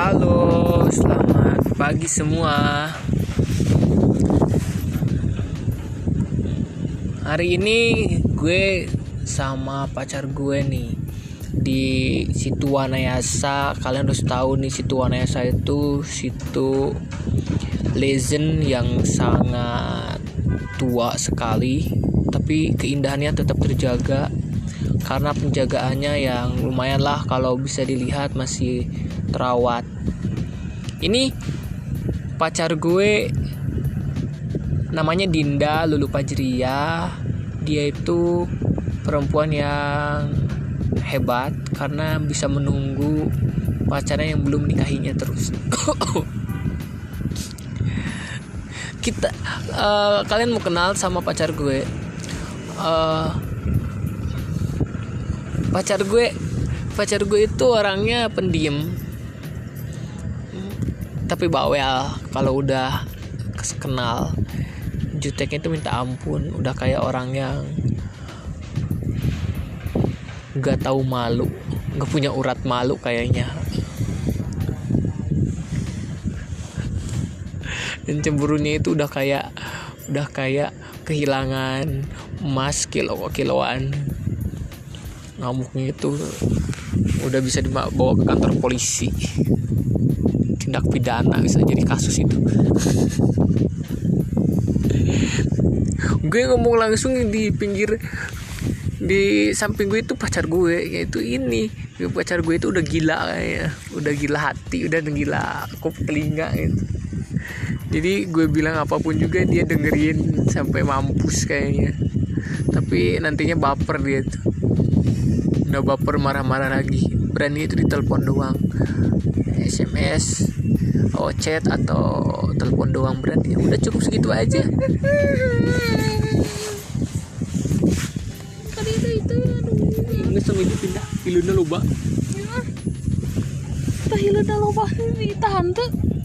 Halo, selamat pagi semua. Hari ini gue sama pacar gue nih di situ Wanayasa. Kalian harus tahu nih situ Wanayasa itu situ legend yang sangat tua sekali, tapi keindahannya tetap terjaga karena penjagaannya yang lumayan lah kalau bisa dilihat masih terawat ini pacar gue namanya Dinda Lulu Pajria dia itu perempuan yang hebat karena bisa menunggu pacarnya yang belum nikahinya terus. Kita uh, kalian mau kenal sama pacar gue? Uh, pacar gue pacar gue itu orangnya pendiam tapi bawel kalau udah kenal juteknya itu minta ampun. Udah kayak orang yang nggak tahu malu nggak punya urat malu kayaknya. Dan cemburunya itu udah kayak udah kayak kehilangan emas kilo kiloan. Ngamuknya itu udah bisa dibawa ke kantor polisi tindak pidana bisa jadi kasus itu. Gue ngomong langsung di pinggir di samping gue itu pacar gue yaitu ini. Pacar gue itu udah gila kayaknya. Udah gila hati udah gila kop telinga gitu. Jadi gue bilang apa pun juga dia dengerin sampai mampus kayaknya. Tapi nantinya baper dia tuh udah baper marah-marah lagi. Berani itu ditelepon doang. SMS oh chat atau telepon doang berani udah cukup segitu aja. Tadi itu itu nggak sama itu pindah. Pilihnya loba. Tah hileuh da loba? Di tahan teu. Di